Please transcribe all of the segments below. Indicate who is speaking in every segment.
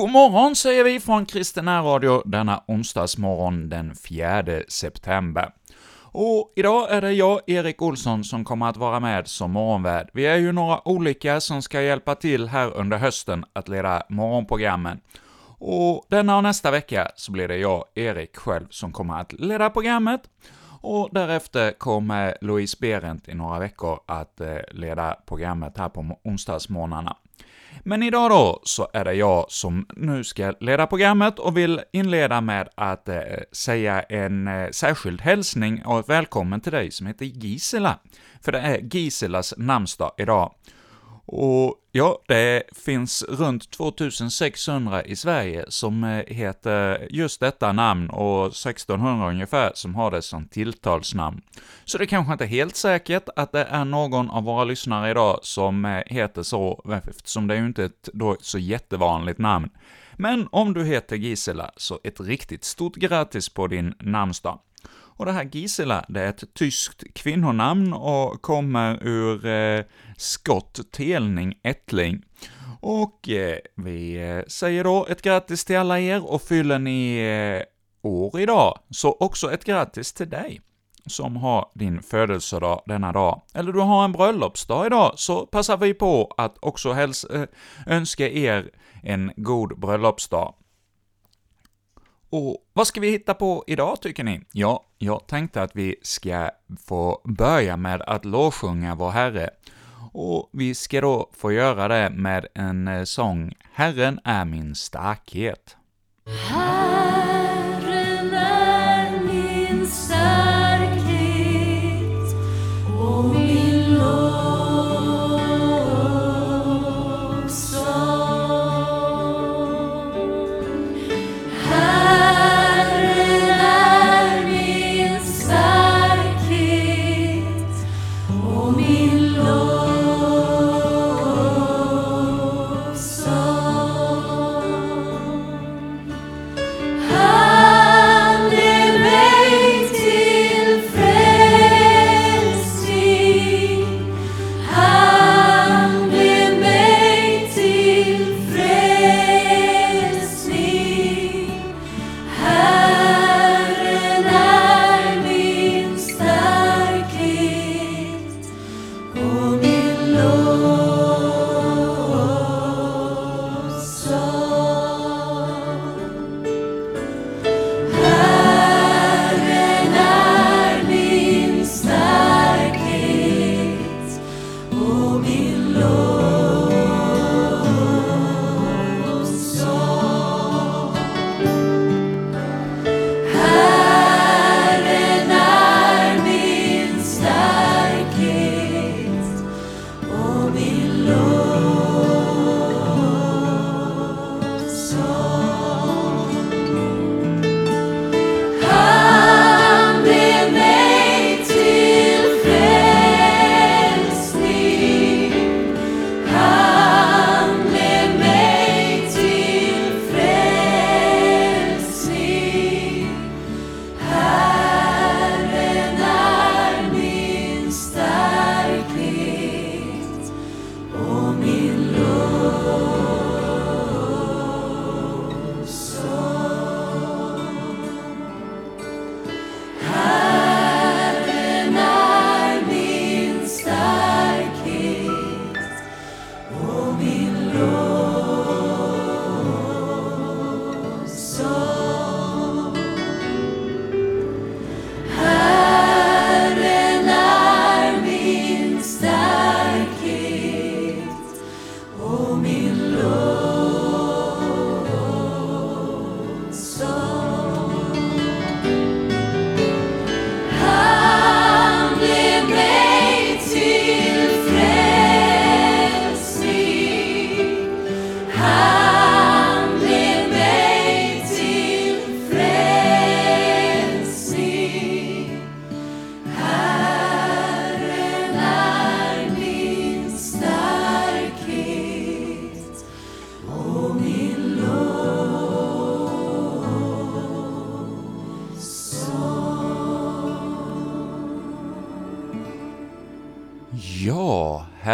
Speaker 1: God morgon säger vi från Kristen Radio denna onsdagsmorgon den 4 september. Och idag är det jag, Erik Olsson, som kommer att vara med som morgonvärd. Vi är ju några olika som ska hjälpa till här under hösten att leda morgonprogrammen. Och denna och nästa vecka så blir det jag, Erik själv, som kommer att leda programmet. Och därefter kommer Louise Berent i några veckor att eh, leda programmet här på onsdagsmorgnarna. Men idag då, så är det jag som nu ska leda programmet och vill inleda med att eh, säga en eh, särskild hälsning och välkommen till dig som heter Gisela. För det är Giselas namnsdag idag. Och ja, det finns runt 2600 i Sverige som eh, heter just detta namn och 1600 ungefär som har det som tilltalsnamn. Så det är kanske inte är helt säkert att det är någon av våra lyssnare idag som eh, heter så, eftersom det är ju inte ett då så jättevanligt namn. Men om du heter Gisela, så ett riktigt stort grattis på din namnsdag. Och det här Gisela, det är ett tyskt kvinnonamn och kommer ur eh, skott, telning, ättling. Och eh, vi eh, säger då ett grattis till alla er, och fyller ni eh, år idag, så också ett grattis till dig som har din födelsedag denna dag. Eller du har en bröllopsdag idag, så passar vi på att också häls eh, önska er en god bröllopsdag. Och vad ska vi hitta på idag, tycker ni? Ja, jag tänkte att vi ska få börja med att lovsjunga vår Herre. Och vi ska då få göra det med en eh, sång ”Herren är min starkhet”.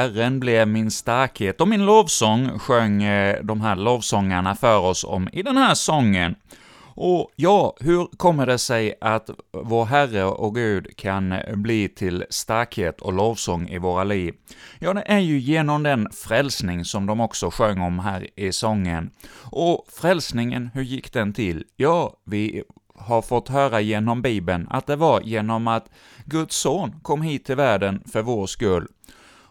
Speaker 2: Herren blev min starkhet, och min lovsång
Speaker 3: sjöng eh, de här lovsångarna för oss om i den här sången. Och ja, hur kommer det sig att vår Herre och Gud kan bli till starkhet och lovsång i våra liv? Ja, det är ju genom den frälsning som de också sjöng om här i sången. Och frälsningen, hur gick den till? Ja, vi har fått höra genom Bibeln att det var genom att Guds son kom hit till världen för vår skull.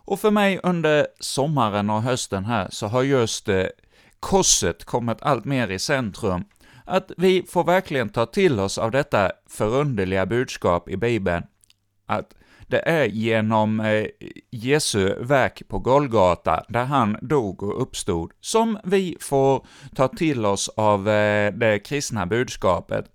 Speaker 3: Och för mig under sommaren och hösten här så har just eh, korset kommit allt mer i centrum. Att vi får verkligen ta till oss av detta förunderliga budskap i Bibeln, att det är genom eh, Jesu verk på Golgata, där han dog och uppstod, som vi får ta till oss av eh, det kristna budskapet.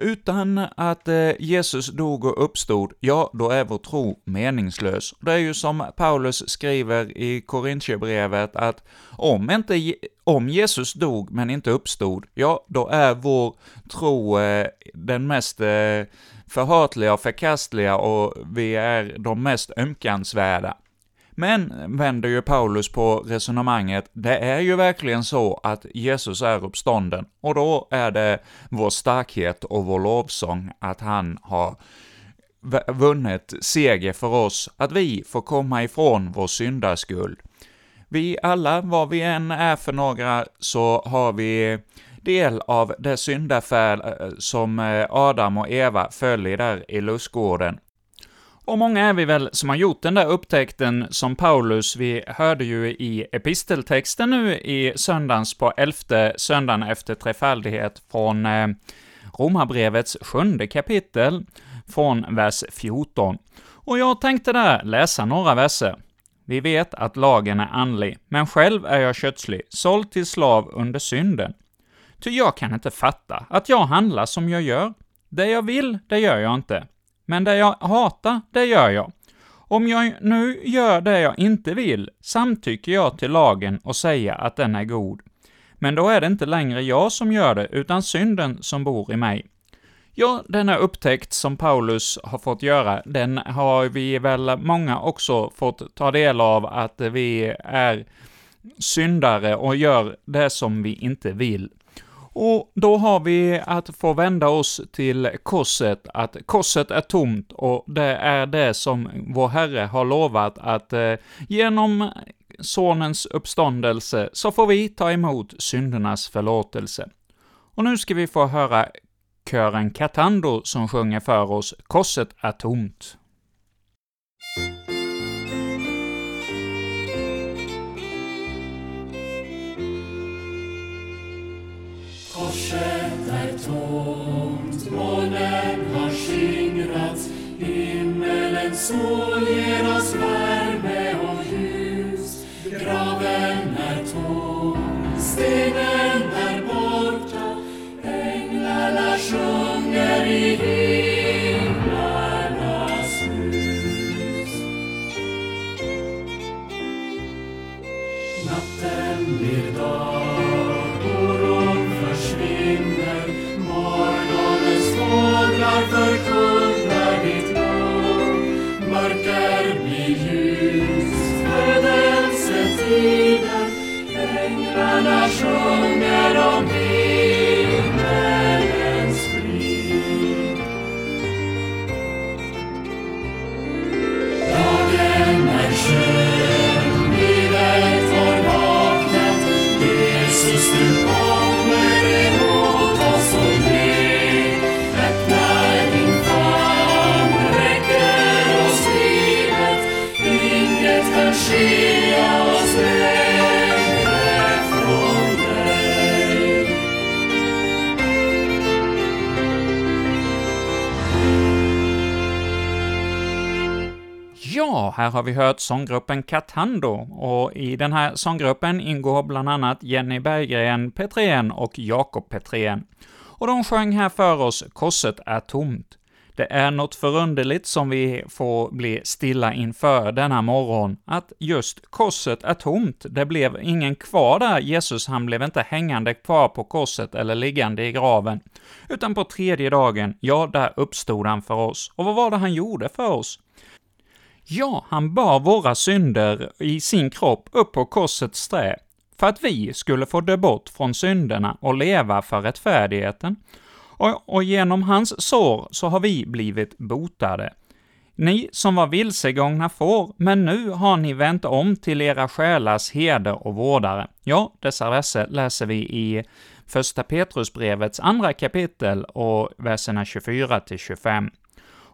Speaker 3: Utan att eh, Jesus dog och uppstod, ja, då är vår tro meningslös. Det är ju som Paulus skriver i Korintierbrevet att om inte om Jesus dog men inte uppstod, ja, då är vår tro eh, den mest eh, förhatliga och förkastliga och vi är de mest ömkansvärda. Men, vänder ju Paulus på resonemanget, det är ju verkligen så att Jesus är uppstånden, och då är det vår starkhet och vår lovsång att han har vunnit seger för oss, att vi får komma ifrån vår syndaskuld. Vi alla, vad vi än är för några, så har vi del av det syndafärd eh, som eh, Adam och Eva föll i där i lustgården. Och många är vi väl som har gjort den där upptäckten som Paulus, vi hörde ju i episteltexten nu i söndagens på elfte söndagen efter trefaldighet från eh, Romarbrevets sjunde kapitel, från vers 14. Och jag tänkte där läsa några verser. Vi vet att lagen är andlig, men själv är jag kötslig, såld till slav under synden. Ty jag kan inte fatta att jag handlar som jag gör. Det jag vill, det gör jag inte men det jag hatar, det gör jag. Om jag nu gör det jag inte vill, samtycker jag till lagen och säger att den är god. Men då är det inte längre jag som gör det, utan synden som bor i mig. Ja, denna upptäckt som Paulus har fått göra, den har vi väl många också fått ta del av, att vi är syndare och gör det som vi inte vill. Och då har vi att få vända oss till korset, att korset är tomt och det är det som vår Herre har lovat att eh, genom Sonens uppståndelse så får vi ta emot syndernas förlåtelse. Och nu ska vi få höra kören Katando som sjunger för oss ”Korset är tomt”.
Speaker 1: Himmelens sol ger oss värme och ljus. Graven är tom, stenen
Speaker 3: här har vi hört sånggruppen Katando, och i den här sånggruppen ingår bland annat Jenny Berggren Petrén och Jakob Petrén. Och de sjöng här för oss ”Korset är tomt”. Det är något förunderligt som vi får bli stilla inför denna morgon, att just korset är tomt. Det blev ingen kvar där, Jesus han blev inte hängande kvar på korset eller liggande i graven, utan på tredje dagen, ja, där uppstod han för oss. Och vad var det han gjorde för oss?
Speaker 4: Ja, han bar våra synder i sin kropp upp på korsets trä, för att vi skulle få dö bort från synderna och leva för rättfärdigheten. Och, och genom hans sår så har vi blivit botade. Ni som var vilsegångna får, men nu har ni vänt om till era själars heder och vårdare. Ja, dessa verser läser vi i Första Petrusbrevets andra kapitel och verserna 24 till 25.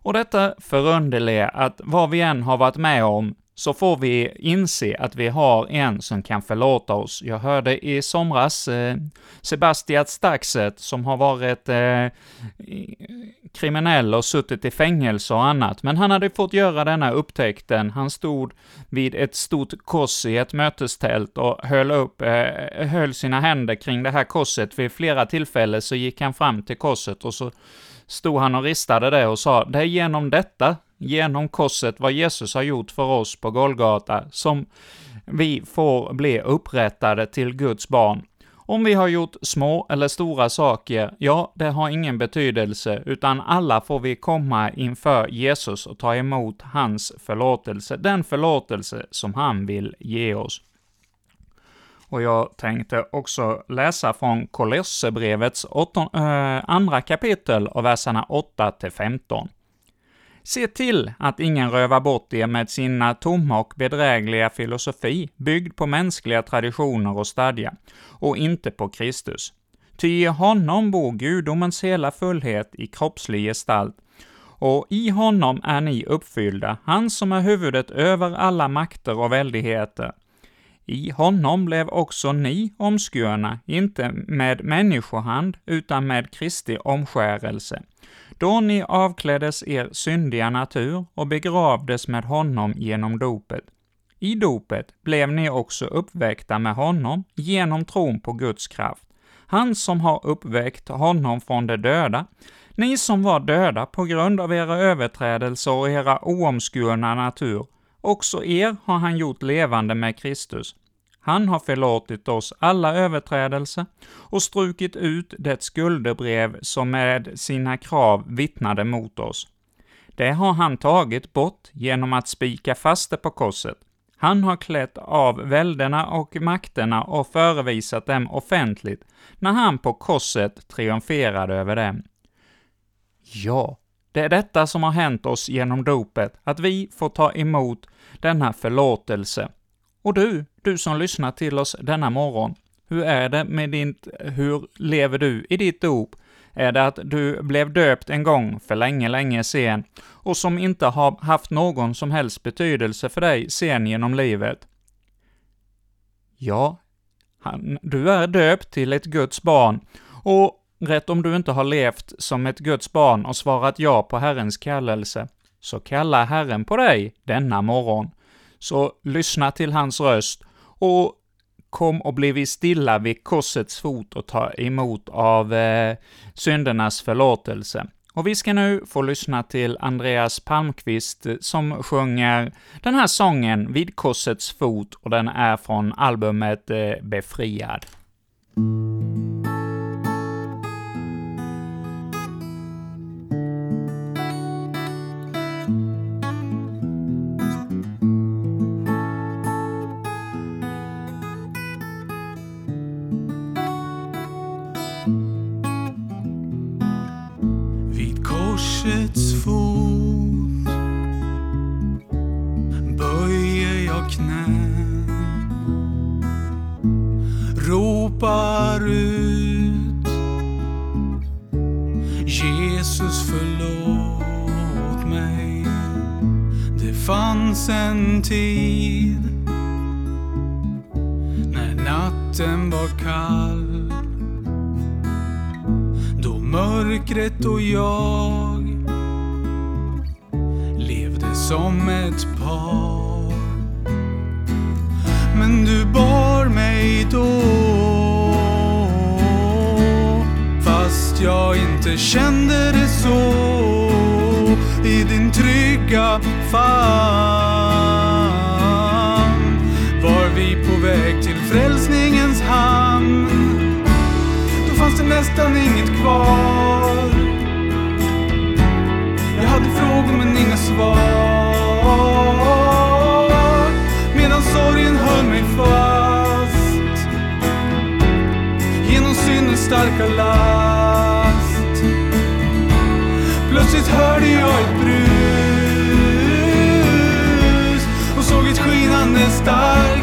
Speaker 4: Och detta förunderliga att vad vi än har varit med om, så får vi inse att vi har en som kan förlåta oss. Jag hörde i somras eh, Sebastian Staxet, som har varit eh, kriminell och suttit i fängelse och annat, men han hade fått göra denna upptäckten. Han stod vid ett stort kors i ett mötestält och höll upp, eh, höll sina händer kring det här korset. Vid flera tillfällen så gick han fram till korset och så stod han och ristade det och sa, det är genom detta, genom korset, vad Jesus har gjort för oss på Golgata, som vi får bli upprättade till Guds barn. Om vi har gjort små eller stora saker, ja, det har ingen betydelse, utan alla får vi komma inför Jesus och ta emot hans förlåtelse, den förlåtelse som han vill ge oss. Och jag tänkte också läsa från Kolosserbrevets äh, eh, andra kapitel och verserna 8 till 15. Se till att ingen rövar bort er med sina tomma och bedrägliga filosofi, byggd på mänskliga traditioner och stadga, och inte på Kristus. Ty i honom bor gudomens hela fullhet i kroppslig gestalt, och i honom är ni uppfyllda, han som är huvudet över alla makter och väldigheter. I honom blev också ni omskurna, inte med människohand, utan med Kristi omskärelse då ni avkläddes er syndiga natur och begravdes med honom genom dopet. I dopet blev ni också uppväckta med honom genom tron på Guds kraft. Han som har uppväckt honom från de döda, ni som var döda på grund av era överträdelser och era oomskurna natur, också er har han gjort levande med Kristus. Han har förlåtit oss alla överträdelser och strukit ut det skuldebrev som med sina krav vittnade mot oss. Det har han tagit bort genom att spika fast det på korset. Han har klätt av välderna och makterna och förevisat dem offentligt, när han på korset triumferade över dem. Ja, det är detta som har hänt oss genom dopet, att vi får ta emot denna förlåtelse. Och du, du som lyssnar till oss denna morgon, hur är det med ditt, hur lever du i ditt dop? Är det att du blev döpt en gång för länge, länge sen, och som inte har haft någon som helst betydelse för dig sen genom livet? Ja, han, du är döpt till ett Guds barn, och rätt om du inte har levt som ett Guds barn och svarat ja på Herrens kallelse, så kallar Herren på dig denna morgon. Så lyssna till hans röst och kom och bliv stilla vid korsets fot och ta emot av eh, syndernas förlåtelse. Och vi ska nu få lyssna till Andreas Palmqvist eh, som sjunger den här sången vid korsets fot, och den är från albumet eh, Befriad.
Speaker 2: Korsets fot. Böjer jag knän ropar ut. Jesus förlåt mig. Det fanns en tid när natten var kall. Då mörkret och jag som ett par. Men du bar mig då fast jag inte kände det så i din trygga famn var vi på väg till frälsningens hamn. Då fanns det nästan inget kvar Jag hade frågor men inga svar starka last. Plötsligt hörde jag ett brus och såg ett skinande starkt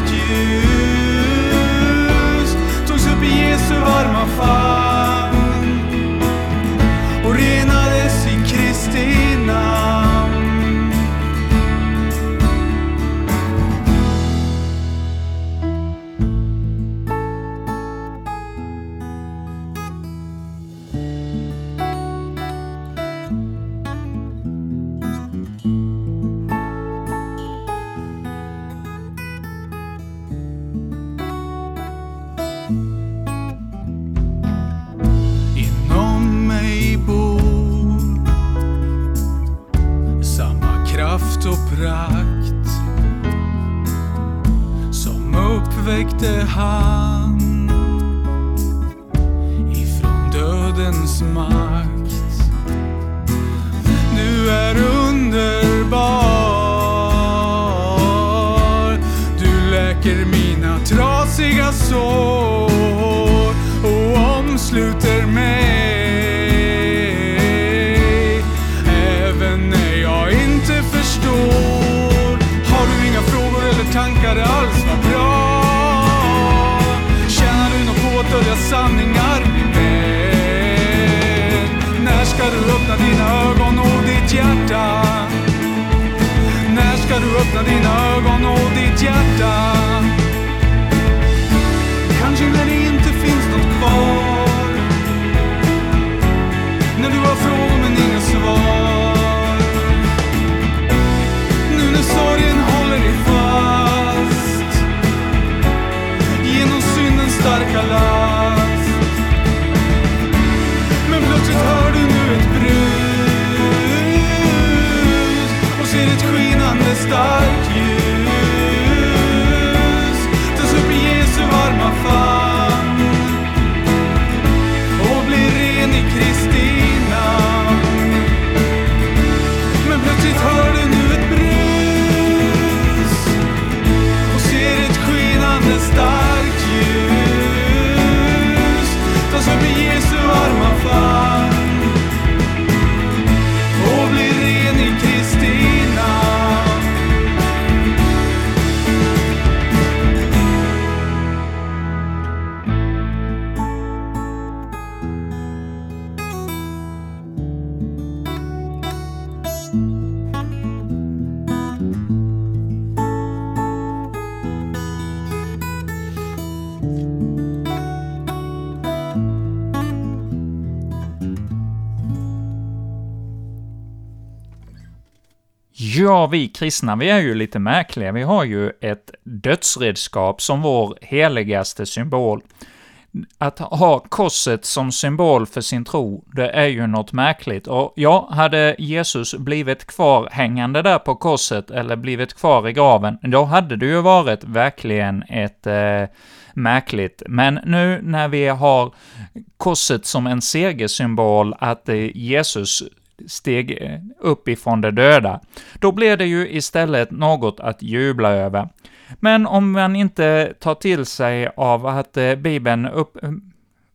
Speaker 3: Ja, vi kristna, vi är ju lite märkliga. Vi har ju ett dödsredskap som vår heligaste symbol. Att ha korset som symbol för sin tro, det är ju något märkligt. Och ja, hade Jesus blivit kvar hängande där på korset, eller blivit kvar i graven, då hade det ju varit verkligen ett eh, märkligt. Men nu när vi har korset som en segersymbol, att eh, Jesus steg eh, upp ifrån de döda, då blir det ju istället något att jubla över. Men om man inte tar till sig av att eh, Bibeln upp, eh,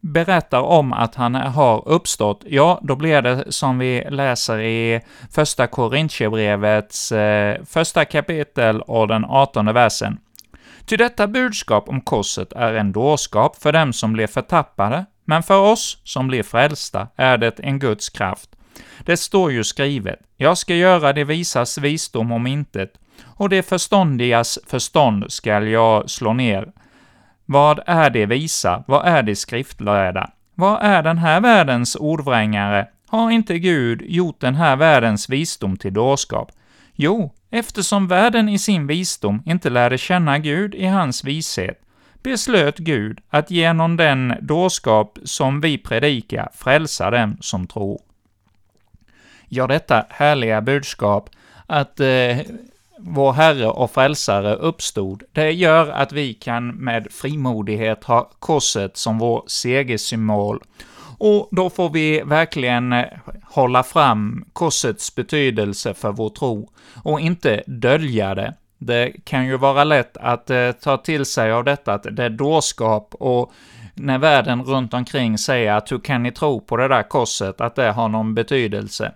Speaker 3: berättar om att han har uppstått, ja, då blir det som vi läser i första Korintierbrevets eh, första kapitel och den artonde versen. Ty detta budskap om korset är en dårskap för dem som blir förtappade, men för oss som blir frälsta är det en Guds kraft. Det står ju skrivet, jag ska göra det visas visdom om intet, och det förståndigas förstånd skall jag slå ner. Vad är det visa? Vad är det skriftlärda? Vad är den här världens ordvrängare? Har inte Gud gjort den här världens visdom till dårskap? Jo, eftersom världen i sin visdom inte lärde känna Gud i hans vishet, beslöt Gud att genom den dårskap som vi predikar frälsa dem som tror. Ja, detta härliga budskap att eh, vår Herre och Frälsare uppstod, det gör att vi kan med frimodighet ha korset som vår segersymbol. Och då får vi verkligen eh, hålla fram korsets betydelse för vår tro, och inte dölja det. Det kan ju vara lätt att eh, ta till sig av detta, att det är dårskap och
Speaker 1: när världen runt omkring säger att hur kan ni tro på det där korset, att det har någon betydelse?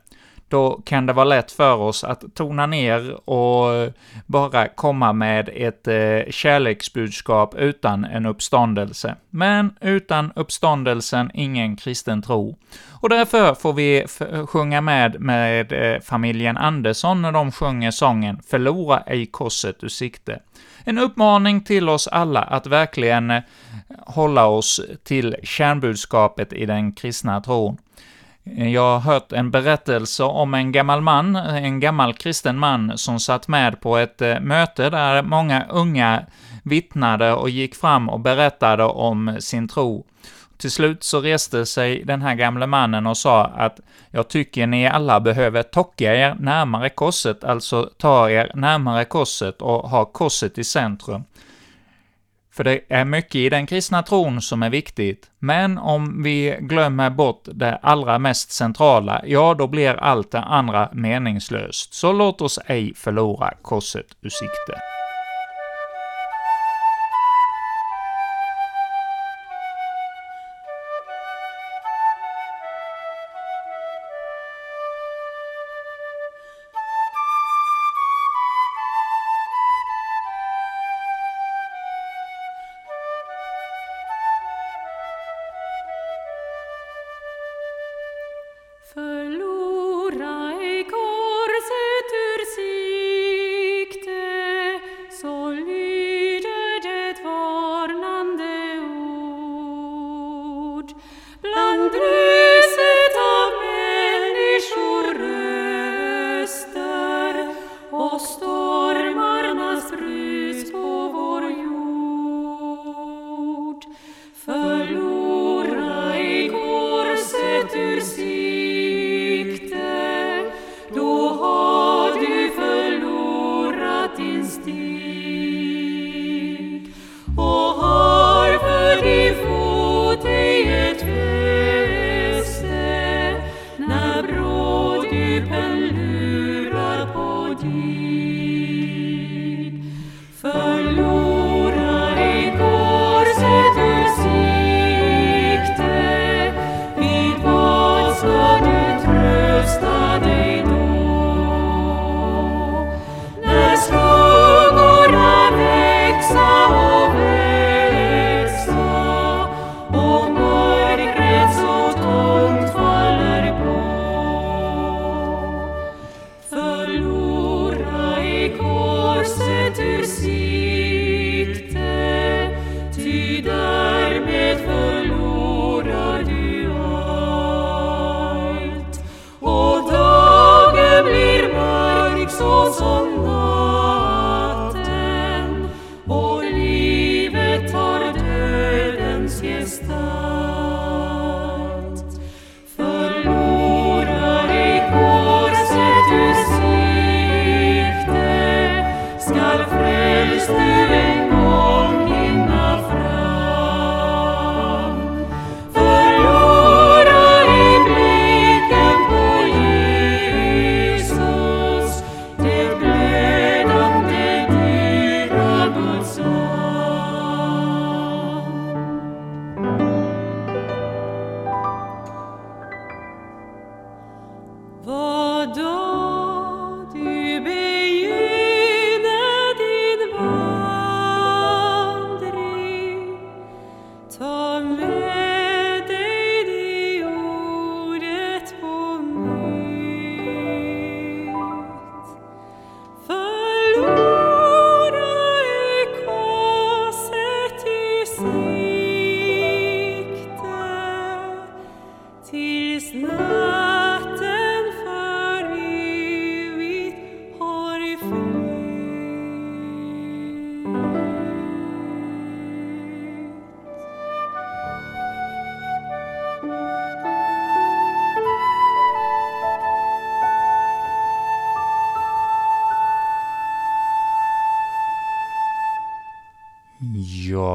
Speaker 1: Då kan det vara lätt för oss att tona ner och bara komma med ett eh, kärleksbudskap utan en uppståndelse. Men utan uppståndelsen, ingen kristen tro. Och därför får vi sjunga med med eh, familjen Andersson när de sjunger sången ”Förlora ej korset ur sikte”. En uppmaning till oss alla att verkligen eh, hålla oss till kärnbudskapet i den kristna tron. Jag har hört en berättelse om en gammal man, en gammal kristen man, som satt med på ett eh, möte där många unga vittnade och gick fram och berättade om sin tro. Till slut så reste sig den här gamle mannen och sa att ”Jag tycker ni alla behöver tocka er närmare korset, alltså ta er närmare korset och ha korset i centrum. För det är mycket i den kristna tron som är viktigt, men om vi glömmer bort det allra mest centrala, ja, då blir allt det andra meningslöst. Så låt oss ej förlora korset ur sikte.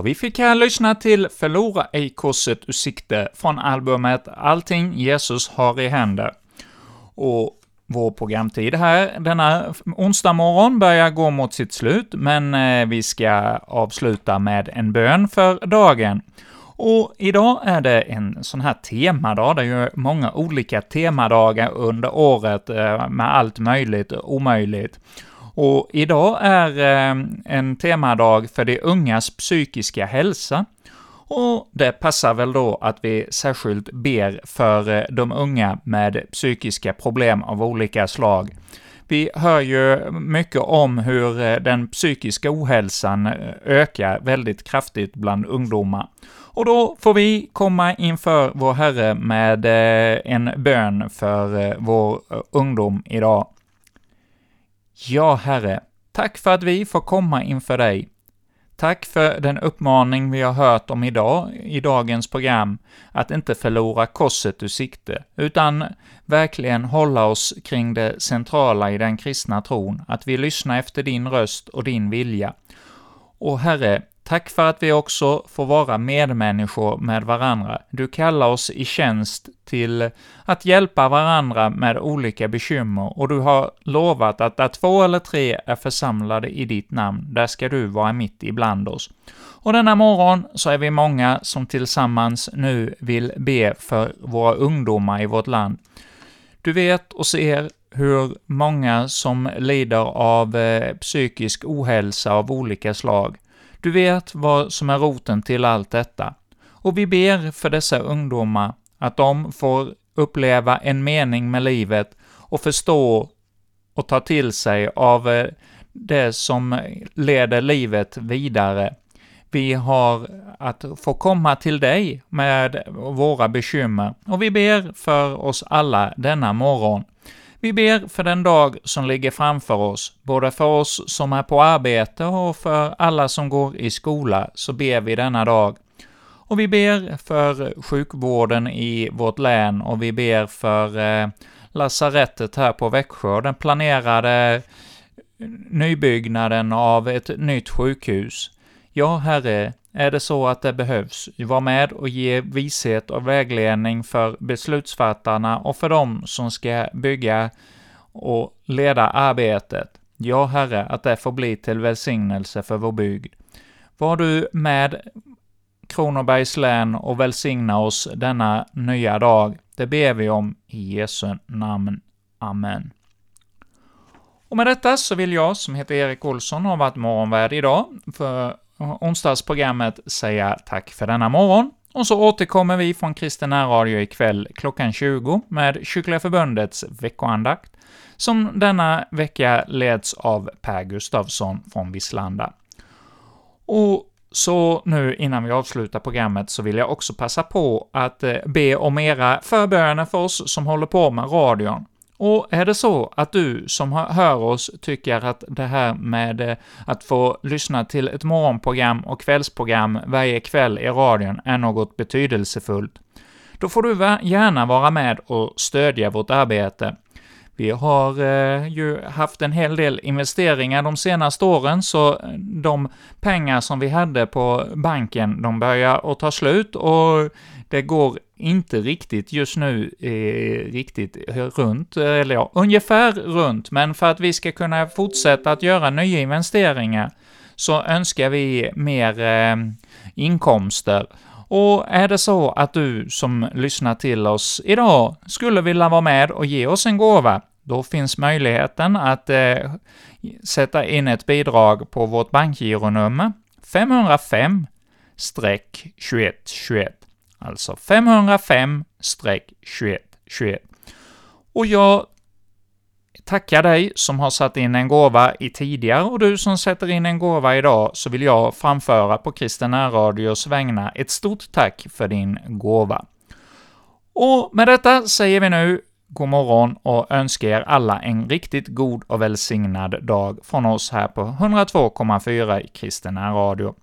Speaker 1: Vi fick här lyssna till Förlora ej korset ur sikte från albumet Allting Jesus har i händer. Och vår programtid här denna onsdag morgon börjar gå mot sitt slut, men eh, vi ska avsluta med en bön för dagen.
Speaker 3: Och idag är det en sån här temadag, det är ju många olika temadagar under året eh, med allt möjligt och omöjligt. Och idag är eh, en temadag för de ungas psykiska hälsa, och det passar väl då att vi särskilt ber för eh, de unga med psykiska problem av olika slag. Vi hör ju mycket om hur eh, den psykiska ohälsan eh, ökar väldigt kraftigt bland ungdomar. Och då får vi komma inför vår Herre med en bön för vår ungdom idag. Ja, Herre, tack för att vi får komma inför dig. Tack för den uppmaning vi har hört om idag, i dagens program, att inte förlora korset ur sikte, utan verkligen hålla oss kring det centrala i den kristna tron, att vi lyssnar efter din röst och din vilja. Och Herre, Tack för att vi också får vara medmänniskor med varandra. Du kallar oss i tjänst till att hjälpa varandra med olika bekymmer, och du har lovat att där två eller tre är församlade i ditt namn, där ska du vara mitt ibland oss. Och denna morgon så är vi många som tillsammans nu vill be för våra ungdomar i vårt land. Du vet och ser hur många som lider av eh, psykisk ohälsa av olika slag. Du vet vad som är roten till allt detta. Och vi ber för dessa ungdomar att de får uppleva en mening med livet och förstå och ta till sig av eh, det som leder livet vidare. Vi har att få komma till dig med våra bekymmer, och vi ber för oss alla denna morgon. Vi ber för den dag som ligger framför oss, både för oss som är på arbete och för alla som går i skola, så ber vi denna dag. Och vi ber för sjukvården i vårt län och vi ber för eh, lasarettet här på Växjö, den planerade eh, nybyggnaden av ett nytt sjukhus. Ja, Herre, är det så att det behövs, var med och ge vishet och vägledning för beslutsfattarna och för dem som ska bygga och leda arbetet. Ja, Herre, att det får bli till välsignelse för vår bygd. Var du med Kronobergs län och välsigna oss denna nya dag. Det ber vi om i Jesu namn. Amen. Och med detta så vill jag, som heter Erik Olsson, ha varit morgonvärd idag för onsdagsprogrammet säga tack för denna morgon, och så återkommer vi från Kristen Radio ikväll klockan 20 med Kyrkliga Förbundets veckoandakt, som denna vecka leds av Per Gustavsson från Visslanda. Och så nu innan vi avslutar programmet så vill jag också passa på att eh, be om era förböner för oss som håller på med radion. Och är det så att du som hör oss tycker att det här med eh, att få lyssna till ett morgonprogram och kvällsprogram varje kväll i radion är något betydelsefullt, då får du gärna vara med och stödja vårt arbete. Vi har eh, ju haft en hel del investeringar de senaste åren, så eh, de pengar som vi hade på banken, de börjar att ta slut och det går inte riktigt just nu eh, riktigt runt, eller ja, ungefär runt, men för att vi ska kunna fortsätta att göra nya investeringar så önskar vi mer eh, inkomster. Och är det så att du som lyssnar till oss idag skulle vilja vara med och ge oss en gåva, då finns möjligheten att eh, sätta in ett bidrag på vårt bankgironummer 505 2121 Alltså 505-2121. Och jag tackar dig som har satt in en gåva i tidigare, och du som sätter in en gåva idag, så vill jag framföra på Kristen Radios vägnar ett stort tack för din gåva. Och med detta säger vi nu god morgon och önskar er alla en riktigt god och välsignad dag från oss här på 102,4 i Kristen Radio.